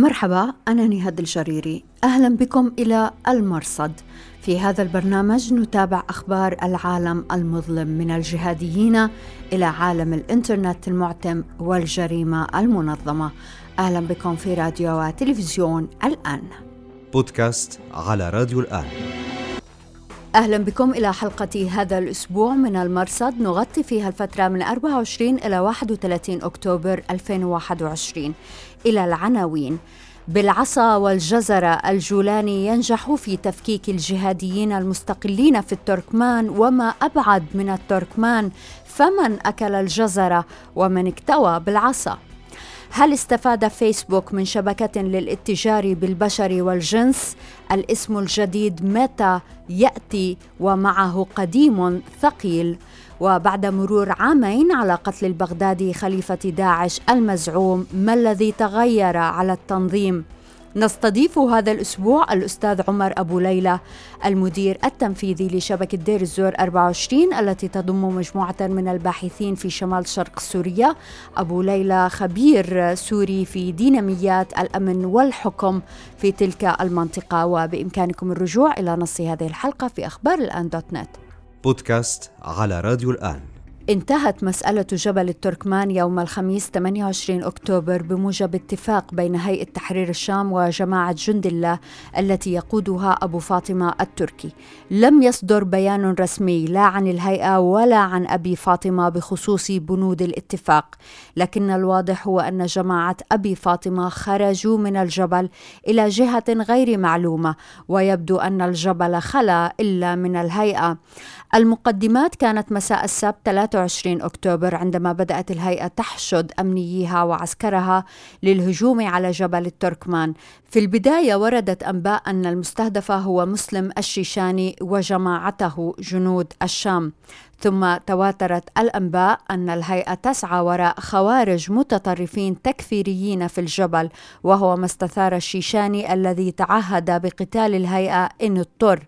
مرحبا أنا نهاد الجريري. أهلا بكم إلى المرصد. في هذا البرنامج نتابع أخبار العالم المظلم من الجهاديين إلى عالم الإنترنت المعتم والجريمة المنظمة. أهلا بكم في راديو وتلفزيون الآن. بودكاست على راديو الآن. أهلا بكم إلى حلقة هذا الأسبوع من المرصد. نغطي فيها الفترة من 24 إلى 31 أكتوبر 2021 إلى العناوين. بالعصا والجزرة الجولاني ينجح في تفكيك الجهاديين المستقلين في التركمان وما أبعد من التركمان فمن أكل الجزرة ومن اكتوى بالعصا. هل استفاد فيسبوك من شبكة للاتجار بالبشر والجنس؟ الاسم الجديد ميتا يأتي ومعه قديم ثقيل وبعد مرور عامين على قتل البغدادي خليفة داعش المزعوم ما الذي تغير على التنظيم؟ نستضيف هذا الأسبوع الأستاذ عمر أبو ليلى المدير التنفيذي لشبكة دير الزور 24 التي تضم مجموعة من الباحثين في شمال شرق سوريا. أبو ليلى خبير سوري في ديناميات الأمن والحكم في تلك المنطقة وبإمكانكم الرجوع إلى نص هذه الحلقة في أخبار الآن dot net. بودكاست على راديو الآن. انتهت مسألة جبل التركمان يوم الخميس 28 أكتوبر بموجب اتفاق بين هيئة تحرير الشام وجماعة جند الله التي يقودها أبو فاطمة التركي. لم يصدر بيان رسمي لا عن الهيئة ولا عن أبي فاطمة بخصوص بنود الاتفاق لكن الواضح هو أن جماعة أبي فاطمة خرجوا من الجبل إلى جهة غير معلومة ويبدو أن الجبل خلا إلا من الهيئة. المقدمات كانت مساء السبت 23 أكتوبر عندما بدأت الهيئة تحشد أمنييها وعسكرها للهجوم على جبل التركمان. في البداية وردت أنباء أن المستهدف هو مسلم الشيشاني وجماعته جنود الشام. ثم تواترت الأنباء أن الهيئة تسعى وراء خوارج متطرفين تكفيريين في الجبل وهو ما استثار الشيشاني الذي تعهد بقتال الهيئة إن اضطر.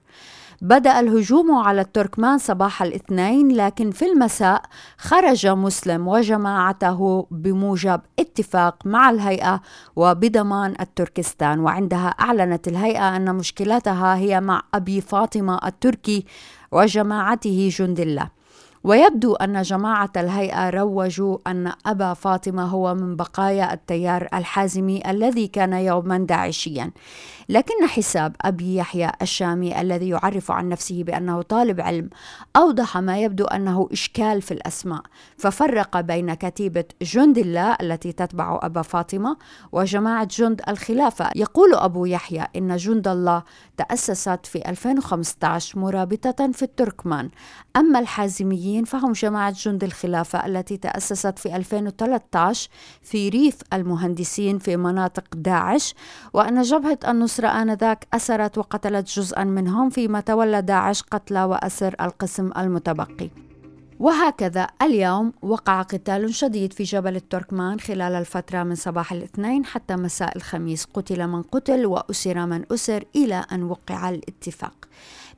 بدأ الهجوم على التركمان صباح الاثنين لكن في المساء خرج مسلم وجماعته بموجب اتفاق مع الهيئة وبضمان التركستان. وعندها أعلنت الهيئة أن مشكلتها هي مع أبي فاطمة التركي وجماعته جند الله. ويبدو أن جماعة الهيئة روجوا أن أبا فاطمة هو من بقايا التيار الحازمي الذي كان يوما داعشيا. لكن حساب أبي يحيى الشامي الذي يعرف عن نفسه بأنه طالب علم أوضح ما يبدو أنه إشكال في الأسماء. ففرق بين كتيبة جند الله التي تتبع أبا فاطمة وجماعة جند الخلافة. يقول أبو يحيى إن جند الله تأسست في 2015 مرابطة في التركمان. أما الحازميين فهم جماعة جند الخلافة التي تأسست في 2013 في ريف المهندسين في مناطق داعش وأن جبهة النصرة آنذاك أسرت وقتلت جزءا منهم فيما تولى داعش قتل وأسر القسم المتبقي. وهكذا اليوم وقع قتال شديد في جبل التركمان خلال الفترة من صباح الاثنين حتى مساء الخميس. قتل من قتل وأسر من أسر إلى أن وقع الاتفاق.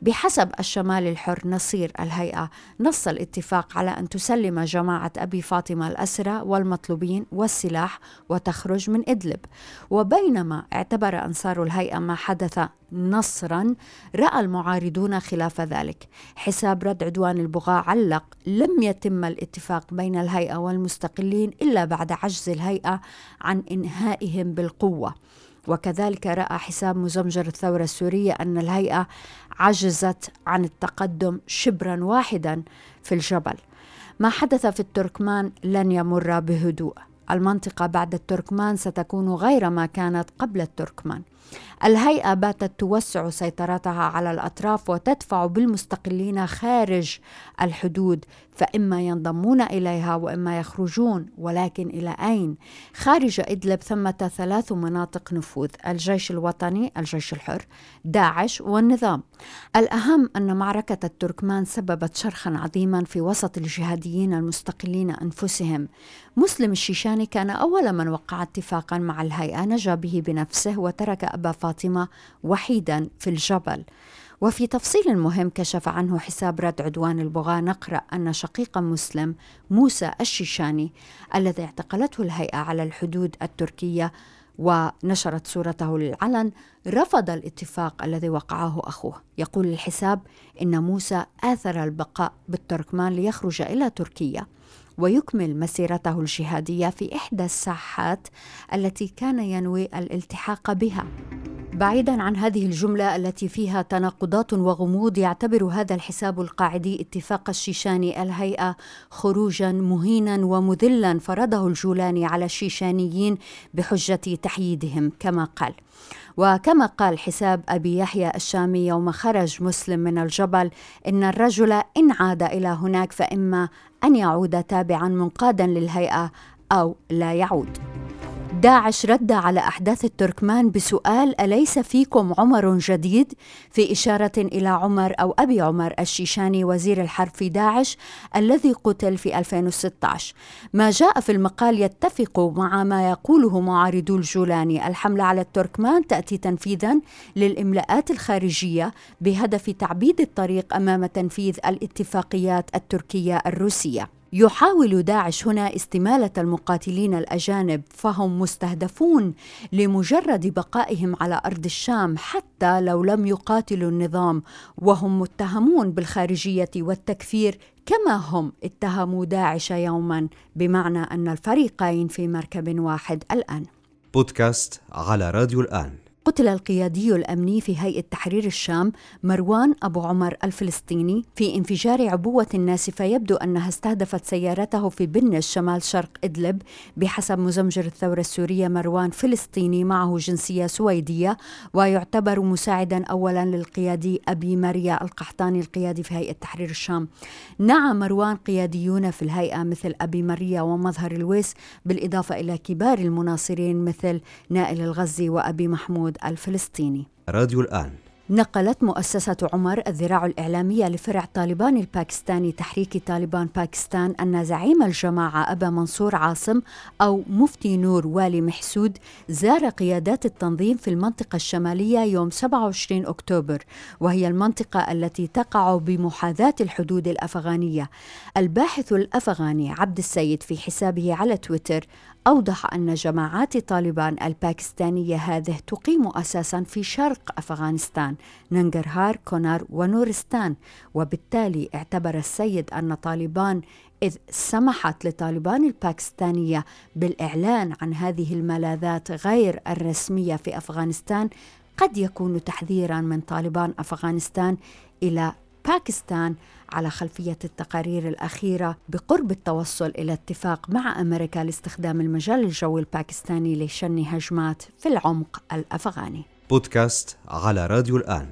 بحسب الشمال الحر نصير الهيئة. نص الاتفاق على أن تسلم جماعة أبي فاطمة الأسرى والمطلوبين والسلاح وتخرج من إدلب. وبينما اعتبر أنصار الهيئة ما حدث نصرا رأى المعارضون خلاف ذلك. حساب رد عدوان البغاة علق. لم يتم الاتفاق بين الهيئة والمستقلين إلا بعد عجز الهيئة عن إنهائهم بالقوة. وكذلك رأى حساب مزمجر الثورة السورية أن الهيئة عجزت عن التقدم شبرا واحدا في الجبل. ما حدث في التركمان لن يمر بهدوء. المنطقة بعد التركمان ستكون غير ما كانت قبل التركمان. الهيئة باتت توسع سيطرتها على الأطراف وتدفع بالمستقلين خارج الحدود فإما ينضمون إليها وإما يخرجون ولكن إلى أين؟ خارج إدلب ثمة ثلاث مناطق نفوذ الجيش الوطني الجيش الحر داعش والنظام. الأهم أن معركة التركمان سببت شرخا عظيما في وسط الجهاديين المستقلين أنفسهم. مسلم الشيشاني كان أول من وقع اتفاقا مع الهيئة نجا به بنفسه وترك أبا فاطمة وحيدا في الجبل. وفي تفصيل مهم كشف عنه حساب رد عدوان البغاة نقرأ أن شقيقا مسلم موسى الشيشاني الذي اعتقلته الهيئة على الحدود التركية ونشرت صورته للعلن رفض الاتفاق الذي وقعه أخوه. يقول الحساب إن موسى آثر البقاء بالتركمان ليخرج إلى تركيا ويكمل مسيرته الجهادية في إحدى الساحات التي كان ينوي الالتحاق بها. بعيدا عن هذه الجملة التي فيها تناقضات وغموض يعتبر هذا الحساب القاعدي اتفاق الشيشاني الهيئة خروجا مهينا ومذلا فرضه الجولاني على الشيشانيين بحجة تحييدهم كما قال. وكما قال حساب أبي يحيى الشامي يوم خرج مسلم من الجبل إن الرجل إن عاد إلى هناك فإما أن يعود تابعا منقادا للهيئة أو لا يعود. داعش رد على أحداث التركمان بسؤال أليس فيكم عمر جديد؟ في إشارة إلى عمر أو أبي عمر الشيشاني وزير الحرب في داعش الذي قتل في 2016 ما جاء في المقال يتفق مع ما يقوله معارضو الجولاني. الحملة على التركمان تأتي تنفيذا للإملاءات الخارجية بهدف تعبيد الطريق أمام تنفيذ الاتفاقيات التركية الروسية. يحاول داعش هنا استمالة المقاتلين الأجانب فهم مستهدفون لمجرد بقائهم على أرض الشام حتى لو لم يقاتلوا النظام وهم متهمون بالخارجية والتكفير كما هم اتهموا داعش يوما بمعنى أن الفريقين في مركب واحد الآن. بودكاست على راديو الآن. قتل القيادي الأمني في هيئة تحرير الشام مروان أبو عمر الفلسطيني في انفجار عبوة ناسفة يبدو أنها استهدفت سيارته في بنش شمال شرق إدلب بحسب مزمجر الثورة السورية مروان فلسطيني معه جنسية سويدية ويعتبر مساعدا اولا للقيادي أبي مريا القحطاني القيادي في هيئة تحرير الشام. نعى مروان قياديون في الهيئة مثل أبي مريا ومظهر الويس بالإضافة إلى كبار المناصرين مثل نائل الغزي وأبي محمود الفلسطيني. راديو الآن. نقلت مؤسسة عمر الذراع الإعلامية لفرع طالبان الباكستاني تحريك طالبان باكستان أن زعيم الجماعة أبا منصور عاصم أو مفتي نور والي محسود زار قيادات التنظيم في المنطقة الشمالية يوم 27 أكتوبر وهي المنطقة التي تقع بمحاذاة الحدود الأفغانية. الباحث الأفغاني عبد السيد في حسابه على تويتر أوضح أن جماعات طالبان الباكستانية هذه تقيم أساسا في شرق أفغانستان ننجرهار كونار ونورستان. وبالتالي اعتبر السيد أن طالبان إذ سمحت لطالبان الباكستانية بالإعلان عن هذه الملاذات غير الرسمية في أفغانستان قد يكون تحذيرا من طالبان أفغانستان إلى باكستان على خلفية التقارير الأخيرة بقرب التوصل إلى اتفاق مع أمريكا لاستخدام المجال الجوي الباكستاني لشن هجمات في العمق الأفغاني. بودكاست على راديو الآن.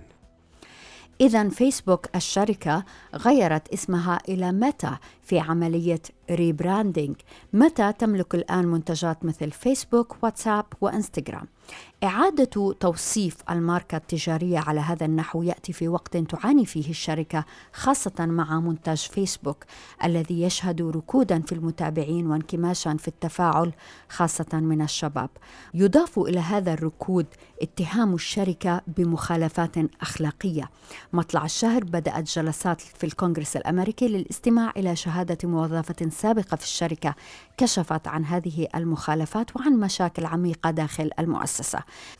إذا فيسبوك الشركة غيرت اسمها إلى ميتا في عملية rebranding متى تملك الآن منتجات مثل فيسبوك واتساب وإنستغرام. إعادة توصيف الماركة التجارية على هذا النحو يأتي في وقت تعاني فيه الشركة خاصة مع منتج فيسبوك الذي يشهد ركودا في المتابعين وانكماشا في التفاعل خاصة من الشباب. يضاف إلى هذا الركود اتهام الشركة بمخالفات أخلاقية. مطلع الشهر بدأت جلسات في الكونغرس الأمريكي للاستماع إلى شهادة موظفة سابقة في الشركة كشفت عن هذه المخالفات وعن مشاكل عميقة داخل المؤسسة.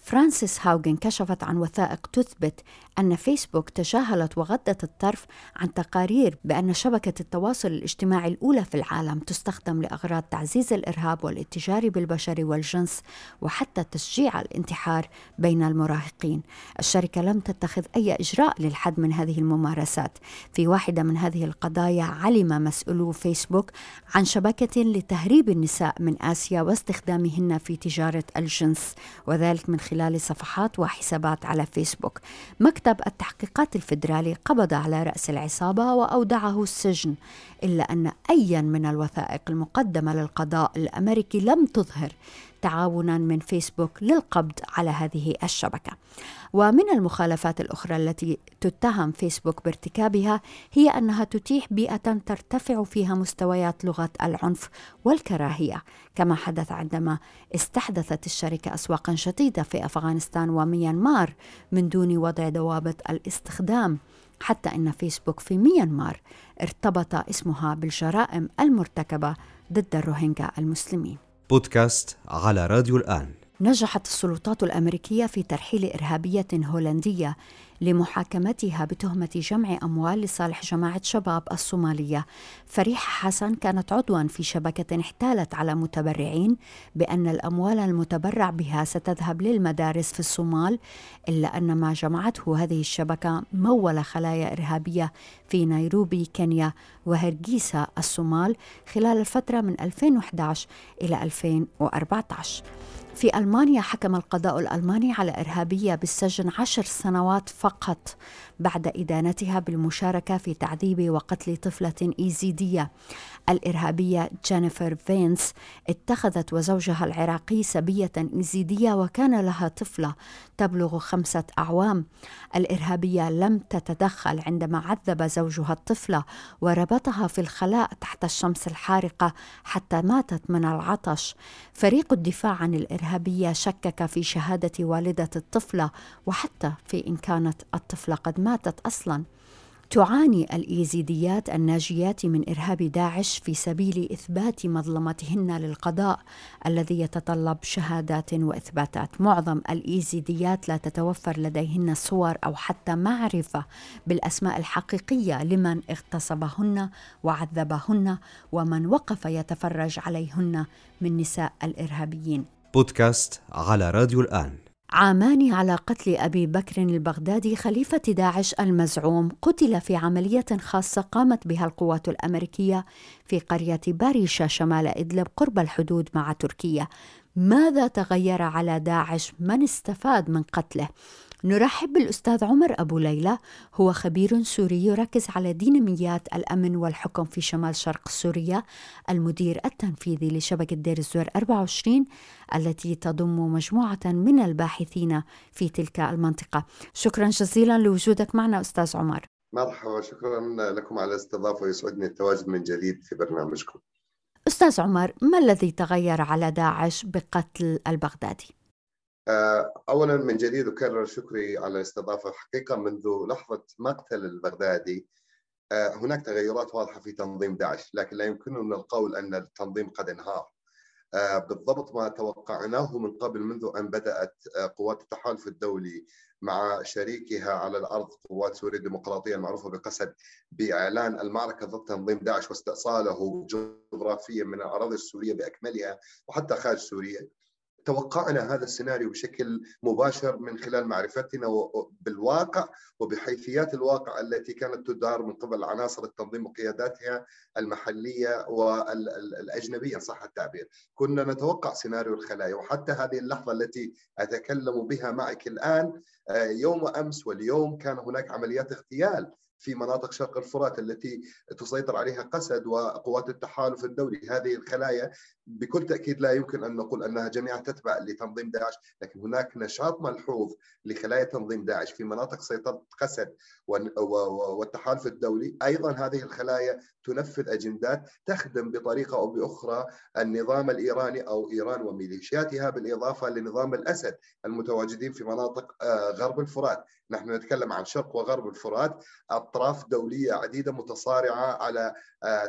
فرانسيس هاوغن كشفت عن وثائق تثبت أن فيسبوك تجاهلت وغضت الطرف عن تقارير بأن شبكة التواصل الاجتماعي الأولى في العالم تستخدم لأغراض تعزيز الإرهاب والاتجار بالبشر والجنس وحتى تشجيع الانتحار بين المراهقين. الشركة لم تتخذ أي إجراء للحد من هذه الممارسات. في واحدة من هذه القضايا علم مسؤولو فيسبوك عن شبكة لتهريب النساء من آسيا واستخدامهن في تجارة الجنس وذلك من خلال صفحات وحسابات على فيسبوك. مكتب التحقيقات الفيدرالي قبض على رأس العصابة وأودعه السجن إلا أن أيا من الوثائق المقدمة للقضاء الأمريكي لم تظهر تعاونا من فيسبوك للقبض على هذه الشبكة. ومن المخالفات الأخرى التي تتهم فيسبوك بارتكابها هي أنها تتيح بيئة ترتفع فيها مستويات لغه العنف والكراهية، كما حدث عندما استحدثت الشركة اسواقا جديده في أفغانستان وميانمار من دون وضع ضوابط الاستخدام. حتى إن فيسبوك في ميانمار ارتبط اسمها بالجرائم المرتكبة ضد الروهينجا المسلمين. بودكاست على راديو الآن نجحت السلطات الأمريكية في ترحيل إرهابية هولندية لمحاكمتها بتهمة جمع أموال لصالح جماعة شباب الصومالية. فريحة حسن كانت عضوا في شبكة احتالت على متبرعين بأن الأموال المتبرع بها ستذهب للمدارس في الصومال إلا أن ما جمعته هذه الشبكة مول خلايا إرهابية في نيروبي كينيا وهرجيسا الصومال خلال الفترة من 2011 إلى 2014. في ألمانيا حكم القضاء الألماني على إرهابية بالسجن عشر سنوات فقط بعد إدانتها بالمشاركة في تعذيب وقتل طفلة إيزيدية. الإرهابية جينيفر فينس اتخذت وزوجها العراقي سبية إيزيدية وكان لها طفلة تبلغ خمسة أعوام. الإرهابية لم تتدخل عندما عذب زوجها الطفلة وربطها في الخلاء تحت الشمس الحارقة حتى ماتت من العطش. فريق الدفاع عن الإرهابية شكك في شهادة والدة الطفلة وحتى في إن كانت الطفلة قد ماتت أصلاً. تعاني الإيزيديات الناجيات من إرهاب داعش في سبيل إثبات مظلمتهن للقضاء الذي يتطلب شهادات وإثباتات. معظم الإيزيديات لا تتوفر لديهن صور أو حتى معرفة بالأسماء الحقيقية لمن اغتصبهن وعذبهن ومن وقف يتفرج عليهن من نساء الإرهابيين. بودكاست على راديو الآن. عامان على قتل أبي بكر البغدادي خليفة داعش المزعوم قتل في عملية خاصة قامت بها القوات الأمريكية في قرية باريشا شمال إدلب قرب الحدود مع تركيا. ماذا تغير على داعش؟ من استفاد من قتله؟ نرحب بالأستاذ عمر أبو ليلى. هو خبير سوري يركز على ديناميات الأمن والحكم في شمال شرق سوريا. المدير التنفيذي لشبكة دير الزور 24 التي تضم مجموعة من الباحثين في تلك المنطقة. شكرا جزيلا لوجودك معنا أستاذ عمر. مرحبا شكرا لكم على الاستضافة ويسعدني التواجد من جديد في برنامجكم. أستاذ عمر ما الذي تغير على داعش بقتل البغدادي؟ آه، اولا من جديد اكرر شكري على الاستضافة. حقيقة منذ لحظة مقتل البغدادي آه، هناك تغيرات واضحة في تنظيم داعش لكن لا يمكننا القول أن التنظيم قد انهار. آه، بالضبط ما توقعناه من قبل منذ أن بدأت قوات التحالف الدولي مع شريكها على الأرض قوات سوريا الديمقراطية المعروفة بقسد بإعلان المعركة ضد تنظيم داعش واستئصاله جغرافيا من الأراضي السورية بأكملها وحتى خارج سوريا. توقعنا هذا السيناريو بشكل مباشر من خلال معرفتنا بالواقع وبحيثيات الواقع التي كانت تدار من قبل عناصر التنظيم وقياداتها المحلية والأجنبية إن صح التعبير. كنا نتوقع سيناريو الخلايا وحتى هذه اللحظة التي أتكلم بها معك الآن آه، يوم أمس واليوم كان هناك عمليات اغتيال في مناطق شرق الفرات التي تسيطر عليها قسد وقوات التحالف الدولي. هذه الخلايا بكل تأكيد لا يمكن أن نقول أنها جميعا تتبع لتنظيم داعش لكن هناك نشاط ملحوظ لخلايا تنظيم داعش في مناطق سيطرة قسد والتحالف الدولي. أيضا هذه الخلايا تنفذ أجندات تخدم بطريقة أو بأخرى النظام الإيراني أو إيران وميليشياتها بالإضافة لنظام الأسد المتواجدين في مناطق آه، غرب الفرات. نحن نتكلم عن شرق وغرب الفرات. أطراف دولية عديدة متصارعة على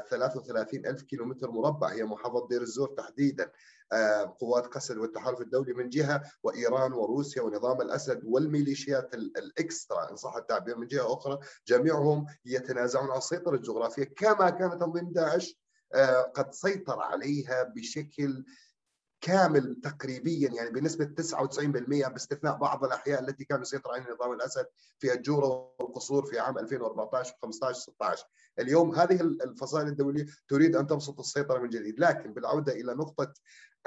33 آه، ألف كيلومتر مربع. هي محافظة دير الزور تحديدا. آه، قوات قسد والتحالف الدولي من جهة وإيران وروسيا ونظام الأسد والميليشيات الإكسترا إن صح التعبير من جهة أخرى. جميعهم يتنازعون على السيطرة الجغرافية كما كان تنظيم داعش آه، قد سيطر عليها بشكل كامل تقريبيا يعني بنسبة 99% باستثناء بعض الأحياء التي كان يسيطر عليها نظام الأسد في الجوره والقصور في عام 2014 و15 16 اليوم هذه الفصائل الدولية تريد أن تبسط السيطرة من جديد. لكن بالعودة إلى نقطة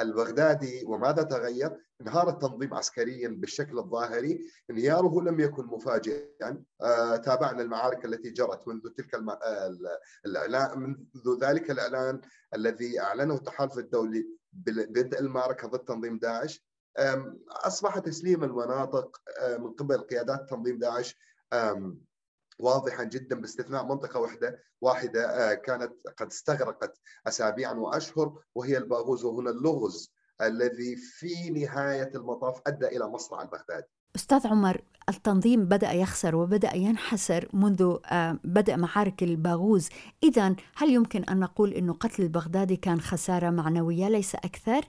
البغدادي وماذا تغير؟ انهار التنظيم عسكريا بالشكل الظاهري، انهياره لم يكن مفاجئا، آه تابعنا المعارك التي جرت منذ تلك الم... الاعلان منذ ذلك الإعلان الذي أعلنه التحالف الدولي بدء المعركة ضد تنظيم داعش أصبح تسليم المناطق من قبل قيادات تنظيم داعش واضحا جدا باستثناء منطقة واحدة واحدة كانت قد استغرقت اسابيعا وأشهر وهي الباغوز وهنا اللغز الذي في نهاية المطاف أدى إلى مصرع البغدادي. أستاذ عمر التنظيم بدأ يخسر وبدأ ينحسر منذ بدء معارك الباغوز، اذا هل يمكن أن نقول إنه قتل البغدادي كان خسارة معنوية ليس أكثر؟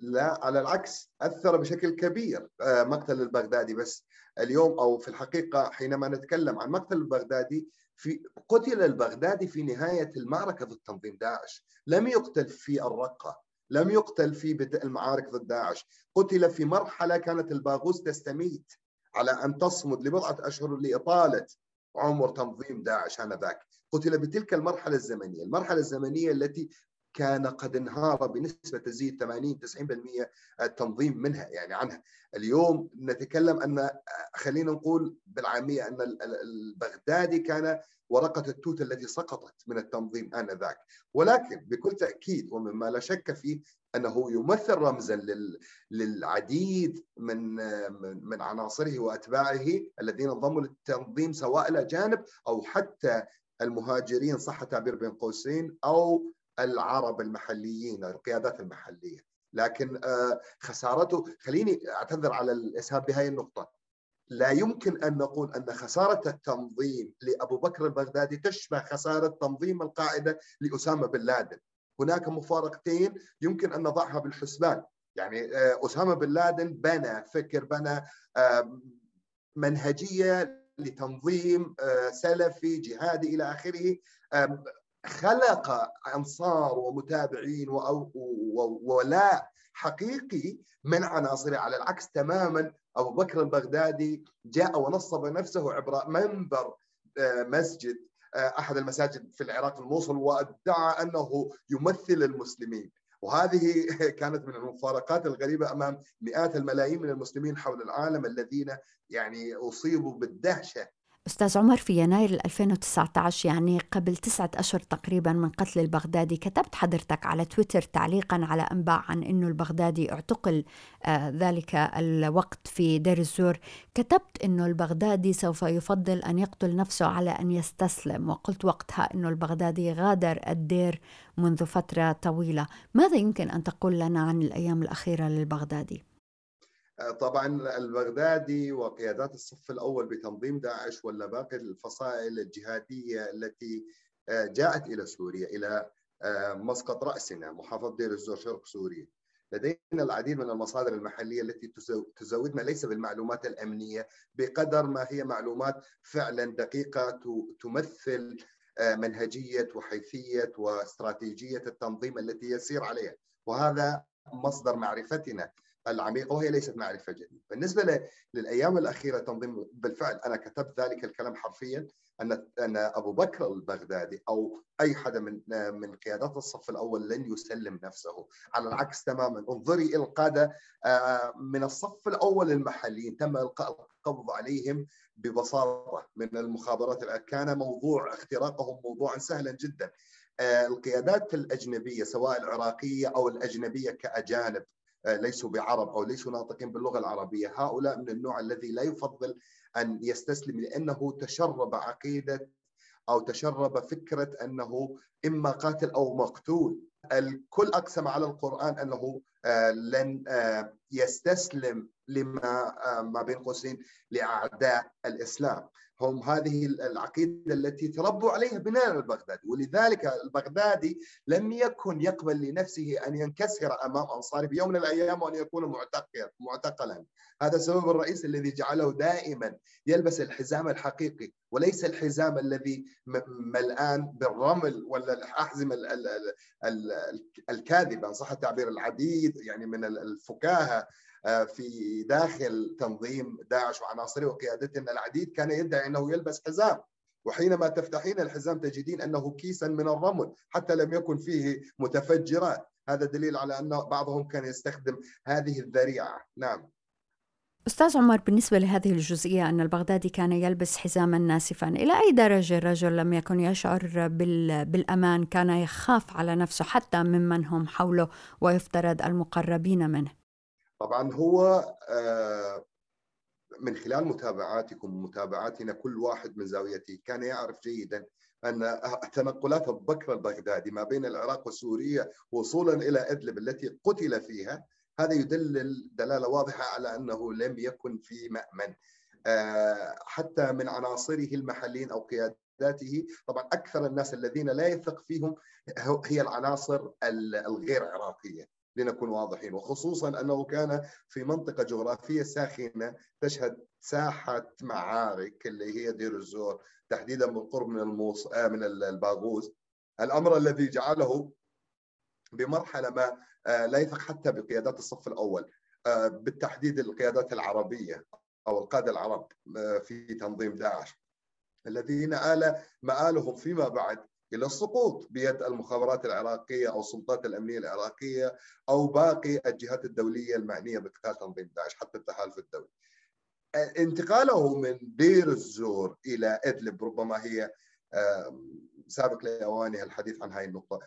لا على العكس أثر بشكل كبير آه، مقتل البغدادي. بس اليوم أو في الحقيقة حينما نتكلم عن مقتل البغدادي في قتل البغدادي في نهاية المعركة ضد تنظيم داعش، لم يقتل في الرقة، لم يقتل في بدء المعارك ضد داعش، قتل في مرحلة كانت الباغوس تستميت على أن تصمد لبضعة أشهر لإطالة عمر تنظيم داعش آنذاك، قتل بتلك المرحلة الزمنية، المرحلة الزمنية التي كان قد انهار بنسبة تزيد 80 90% التنظيم منها يعني عنها. اليوم نتكلم أن خلينا نقول بالعامية أن البغدادي كان ورقة التوت التي سقطت من التنظيم آنذاك. ولكن بكل تأكيد ومما لا شك فيه أنه يمثل رمزا للعديد من من عناصره وأتباعه الذين انضموا للتنظيم سواء إلى جانب أو حتى المهاجرين صح تعبير بين قوسين أو العرب المحليين القيادات المحلية. لكن آه، خسارته خليني أعتذر على الإسهاب بهذه النقطة. لا يمكن أن نقول أن خسارة التنظيم لأبو بكر البغدادي تشبه خسارة تنظيم القاعدة لأسامة بن لادن. هناك مفارقتين يمكن أن نضعها بالحسبان. يعني آه، أسامة بن لادن بنى فكر بنى آه، منهجية لتنظيم سلفي جهادي إلى آخره. خلق أنصار ومتابعين وولاء حقيقي من عناصره على العكس تماما أبو بكر البغدادي جاء ونصب نفسه عبر منبر آه، مسجد آه، أحد المساجد في العراق الموصل وادعى أنه يمثل المسلمين. وهذه كانت من المفارقات الغريبة أمام مئات الملايين من المسلمين حول العالم الذين يعني أصيبوا بالدهشة أستاذ عمر في يناير 2019 يعني قبل تسعة أشهر تقريبا من قتل البغدادي كتبت حضرتك على تويتر تعليقا على أنباء عن أنه البغدادي اعتقل آه ذلك الوقت في دير الزور كتبت أنه البغدادي سوف يفضل أن يقتل نفسه على أن يستسلم وقلت وقتها أنه البغدادي غادر الدير منذ فترة طويلة ماذا يمكن أن تقول لنا عن الأيام الأخيرة للبغدادي؟ طبعا البغدادي وقيادات الصف الأول بتنظيم داعش ولا باقي الفصائل الجهادية التي آه، جاءت إلى سوريا إلى آه، مسقط رأسنا محافظه دير الزور شرق سوريا. لدينا العديد من المصادر المحلية التي تزودنا ليس بالمعلومات الأمنية بقدر ما هي معلومات فعلا دقيقة تمثل آه، منهجية وحيثية واستراتيجية التنظيم التي يسير عليها وهذا مصدر معرفتنا العميقه وهي ليست معرفة جديدة. بالنسبة للأيام الأخيرة تنظيم بالفعل أنا كتبت ذلك الكلام حرفيا أن أن أبو بكر البغدادي أو أي حدا من من قيادات الصف الأول لن يسلم نفسه، على العكس تماما، انظري إلى القادة من الصف الأول المحليين تم إلقاء القبض عليهم ببساطة من المخابرات كان موضوع اختراقهم موضوعا سهلا جدا. القيادات الأجنبية سواء العراقية أو الأجنبية كأجانب آه، ليسوا بعرب أو ليسوا ناطقين باللغة العربية، هؤلاء من النوع الذي لا يفضل أن يستسلم لأنه تشرب عقيدة أو تشرب فكرة أنه إما قاتل أو مقتول. الكل أقسم على القرآن أنه آه، لن آه، يستسلم لما ما بين قوسين لأعداء الإسلام. هم هذه العقيدة التي تربوا عليها بناء البغدادي. ولذلك البغدادي لم يكن يقبل لنفسه أن ينكسر أمام أنصاره في يوم من الأيام وأن يكون معتقلا. هذا السبب الرئيسي الذي جعله دائما يلبس الحزام الحقيقي. وليس الحزام الذي ملآن بالرمل ولا الأحزمة الكاذبة إن صح التعبير العديد يعني من الفكاهة آه، في داخل تنظيم داعش وعناصره وقيادته إن العديد كان يدعي إنه يلبس حزام. وحينما تفتحين الحزام تجدين أنه كيسا من الرمل حتى لم يكن فيه متفجرات. هذا دليل على أن بعضهم كان يستخدم هذه الذريعة. نعم. أستاذ عمر بالنسبة لهذه الجزئية أن البغدادي كان يلبس حزاما ناسفا إلى أي درجة الرجل لم يكن يشعر بالأمان كان يخاف على نفسه حتى ممن هم حوله ويفترض المقربين منه؟ طبعا هو آه، من خلال متابعاتكم ومتابعاتنا كل واحد من زاويته كان يعرف جيدا أن تنقلات بكر البغدادي ما بين العراق وسوريا وصولا إلى إدلب التي قتل فيها هذا يدلل دلاله واضحة على أنه لم يكن في مأمن. آه، حتى من عناصره المحليين أو قياداته طبعا أكثر الناس الذين لا يثق فيهم هي العناصر الغير عراقية لنكون واضحين. وخصوصا أنه كان في منطقة جغرافية ساخنة تشهد ساحة معارك اللي هي دير الزور تحديدا بالقرب من الموص آه، من الباغوز. الأمر الذي جعله بمرحلة ما آه، لا يثق حتى بقيادات الصف الأول آه، بالتحديد القيادات العربية أو القادة العرب في تنظيم داعش الذين آل مآلهم فيما بعد إلى السقوط بيد المخابرات العراقية أو السلطات الأمنية العراقية أو باقي الجهات الدولية المعنية بقتال تنظيم داعش حتى التحالف الدولي. انتقاله من دير الزور إلى إدلب ربما هي سابق لاوانها الحديث عن هذه النقطة.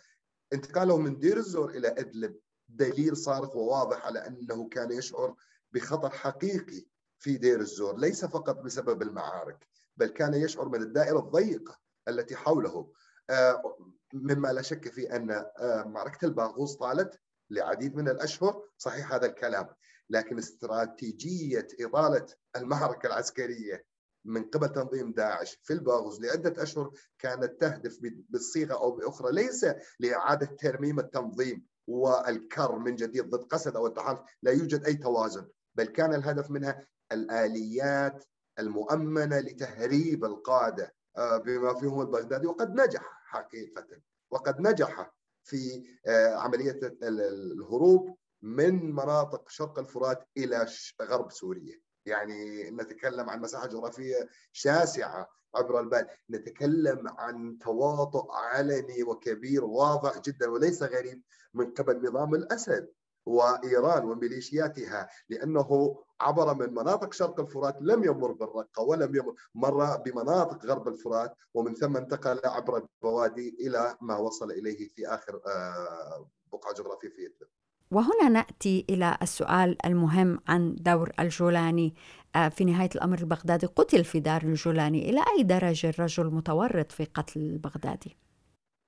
انتقاله من دير الزور إلى أدلب. دليل صارخ وواضح على أنه كان يشعر بخطر حقيقي في دير الزور. ليس فقط بسبب المعارك بل كان يشعر من الدائرة الضيقة التي حوله. آه، مما لا شك في أن آه، معركة الباغوز طالت لعديد من الأشهر. صحيح هذا الكلام لكن استراتيجية اطاله المعركة العسكرية من قبل تنظيم داعش في الباغوز لعدة أشهر كانت تهدف بالصيغة أو بأخرى ليس لإعادة ترميم التنظيم والكر من جديد ضد قسد أو التحالف لا يوجد أي توازن بل كان الهدف منها الآليات المؤمنة لتهريب القادة آه، بما فيهم البغدادي وقد نجح حقيقة وقد نجح في آه، عملية الهروب من مناطق شرق الفرات إلى غرب سوريا. يعني نتكلم عن مساحة جغرافية شاسعة عبر البال نتكلم عن تواطؤ علني وكبير واضح جدا وليس غريب من قبل نظام الأسد وإيران وميليشياتها لأنه عبر من مناطق شرق الفرات لم يمر بالرقة ولم يمر مر بمناطق غرب الفرات ومن ثم انتقل عبر البوادي إلى ما وصل إليه في آخر آه، بقعة جغرافية في إدلب. وهنا نأتي إلى السؤال المهم عن دور الجولاني. آه، في نهاية الأمر البغدادي قتل في دار الجولاني. إلى أي درجة الرجل متورط في قتل البغدادي؟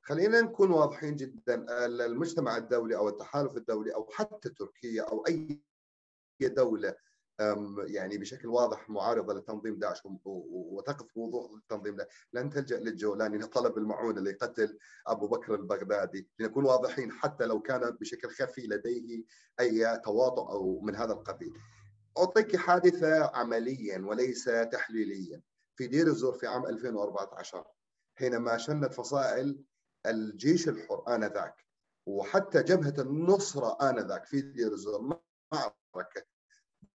خلينا نكون واضحين جدا. المجتمع الدولي أو التحالف الدولي أو حتى تركيا أو أي دولة يعني بشكل واضح معارضة لتنظيم داعش وتقف بوضوح التنظيم ده لن تلجأ للجولاني لطلب المعونة لقتل أبو بكر البغدادي. لنكون واضحين حتى لو كان بشكل خفي لديه أي تواطؤ أو من هذا القبيل. أعطيك حادثة عمليا وليس تحليليا. في دير الزور في عام 2014 حينما شنت فصائل الجيش الحر انذاك وحتى جبهة النصره آنذاك في دير الزور معركة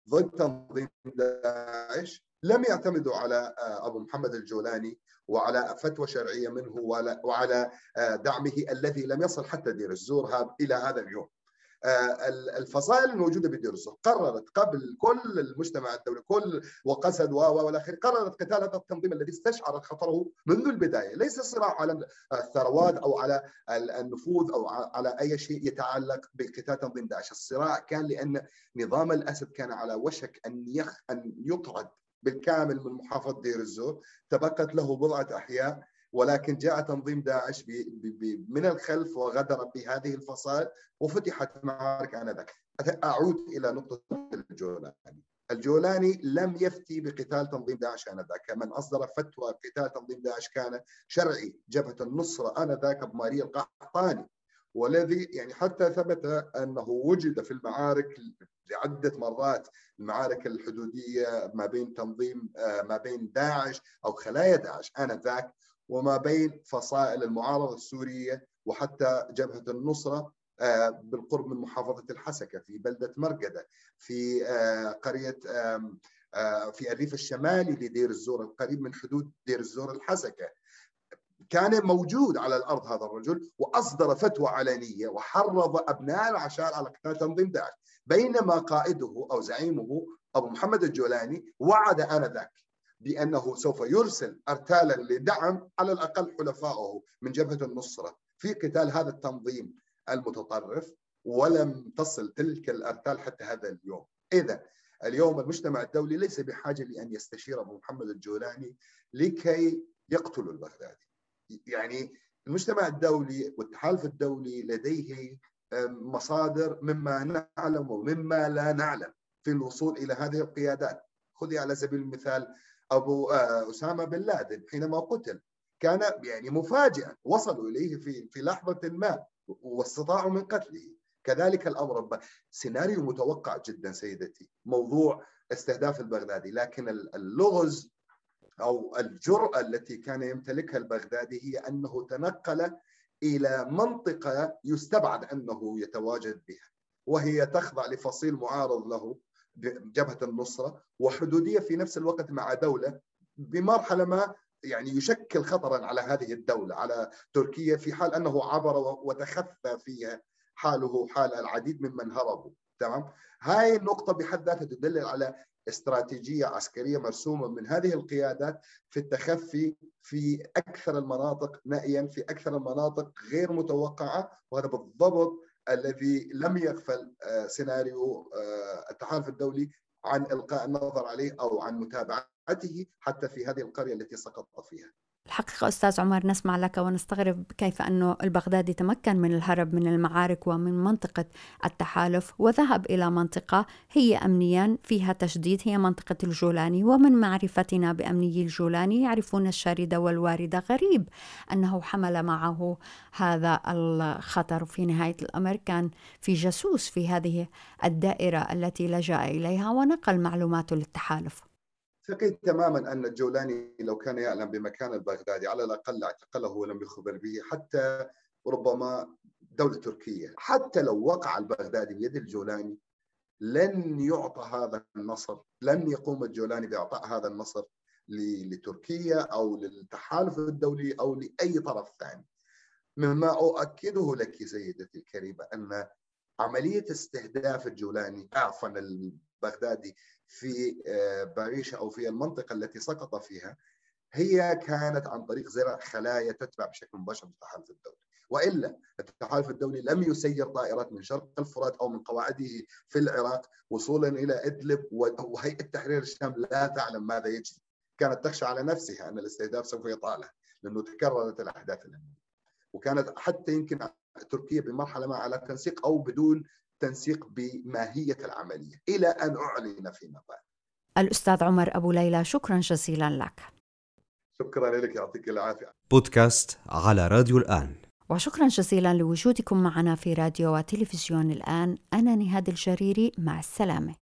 ضد تنظيم داعش لم يعتمدوا على آه، أبو محمد الجولاني وعلى فتوى شرعية منه وعلى آه، دعمه الذي لم يصل حتى دير الزور إلى هذا اليوم. آه، الفصائل الموجودة الزور قررت قبل كل المجتمع الدولي كل وقسد و والى اخره قررت قتال هذا التنظيم الذي استشعرت خطره منذ البداية. ليس صراع على الثروات أو على النفوذ أو على أي شيء يتعلق بقتال تنظيم داعش. الصراع كان لأن نظام الأسد كان على وشك أن يخ أن يطرد بالكامل من محافظة دير الزور. تبقت له بضعة أحياء. ولكن جاء تنظيم داعش من الخلف وغدر بهذه الفصائل وفتحت معارك آنذاك. أعود إلى نقطة الجولاني. الجولاني لم يفتي بقتال تنظيم داعش آنذاك. من أصدر فتوى قتال تنظيم داعش كان شرعي جبهة النصرة آنذاك بماري القحطاني. والذي يعني حتى ثبت أنه وجد في المعارك لعدة مرات المعارك الحدودية ما بين تنظيم آه، ما بين داعش أو خلايا داعش آنذاك. وما بين فصائل المعارضة السورية وحتى جبهة النصرة آه، بالقرب من محافظة الحسكة في بلدة مرقدة في آه، قرية آه، في الريف الشمالي لدير الزور القريب من حدود دير الزور الحسكة. كان موجود على الأرض هذا الرجل وأصدر فتوى علنية وحرض أبناء العشائر على قتال تنظيم داعش. بينما قائده أو زعيمه أبو محمد الجولاني وعد آنذاك. بأنه سوف يرسل ارتالا لدعم على الأقل حلفائه من جبهة النصرة في قتال هذا التنظيم المتطرف ولم تصل تلك الأرتال حتى هذا اليوم. إذا اليوم المجتمع الدولي ليس بحاجة لأن يستشير أبو محمد الجولاني لكي يقتل البغدادي. يعني المجتمع الدولي والتحالف الدولي لديه مصادر مما نعلم ومما لا نعلم في الوصول إلى هذه القيادات. خذي على سبيل المثال أبو آه، أسامة بن لادن حينما قتل كان يعني مفاجئا وصلوا إليه في في لحظة ما واستطاعوا من قتله. كذلك الأمر سيناريو متوقع جدا سيدتي موضوع استهداف البغدادي. لكن اللغز أو الجرأة التي كان يمتلكها البغدادي هي أنه تنقل إلى منطقة يستبعد أنه يتواجد بها وهي تخضع لفصيل معارض له جبهة النصرة وحدودية في نفس الوقت مع دولة بمرحلة ما يعني يشكل خطرا على هذه الدولة على تركيا في حال أنه عبر وتخفى فيها حاله حال العديد ممن هربوا. تمام؟ هاي النقطة بحد ذاتها تدل على استراتيجية عسكرية مرسومة من هذه القيادات في التخفي في أكثر المناطق نائيا في أكثر المناطق غير متوقعة وهذا بالضبط الذي لم يغفل آه، سيناريو آه، التحالف الدولي عن إلقاء النظر عليه أو عن متابعته حتى في هذه القرية التي سقط فيها. الحقيقة أستاذ عمر نسمع لك ونستغرب كيف أنه البغدادي تمكن من الهرب من المعارك ومن منطقة التحالف وذهب إلى منطقة هي أمنيا فيها تشديد هي منطقة الجولاني. ومن معرفتنا بأمني الجولاني يعرفون الشاردة والواردة غريب أنه حمل معه هذا الخطر. في نهاية الأمر كان في جاسوس في هذه الدائرة التي لجأ إليها ونقل معلوماته للتحالف. ثقيت تماما أن الجولاني لو كان يعلم بمكان البغدادي على الأقل اعتقله ولم يخبر به حتى ربما دولة تركيا حتى لو وقع البغدادي بيد الجولاني لن يعطى هذا النصر لن يقوم الجولاني بإعطاء هذا النصر لتركيا أو للتحالف الدولي أو لأي طرف ثاني. مما أؤكده لك سيدتي الكريمة أن عملية استهداف الجولاني عفوا البغدادي في آه، باريشا أو في المنطقة التي سقط فيها هي كانت عن طريق زرع خلايا تتبع بشكل مباشر التحالف الدولي. وإلا التحالف الدولي لم يسير طائرات من شرق الفرات أو من قواعده في العراق وصولا إلى إدلب وهيئة تحرير الشام لا تعلم ماذا يجري. كانت تخشى على نفسها أن الاستهداف سوف يطالها لأنه تكررت الأحداث الأمنية. وكانت حتى يمكن تركيا بمرحلة ما على تنسيق أو بدون تنسيق بماهية العملية إلى أن أعلن فيما بعد. الأستاذ عمر أبو ليلى شكرا جزيلا لك. شكرا لك يعطيك العافية. بودكاست على راديو الآن. وشكرا جزيلا لوجودكم معنا في راديو وتلفزيون الآن أنا نهاد الجريري مع السلامة.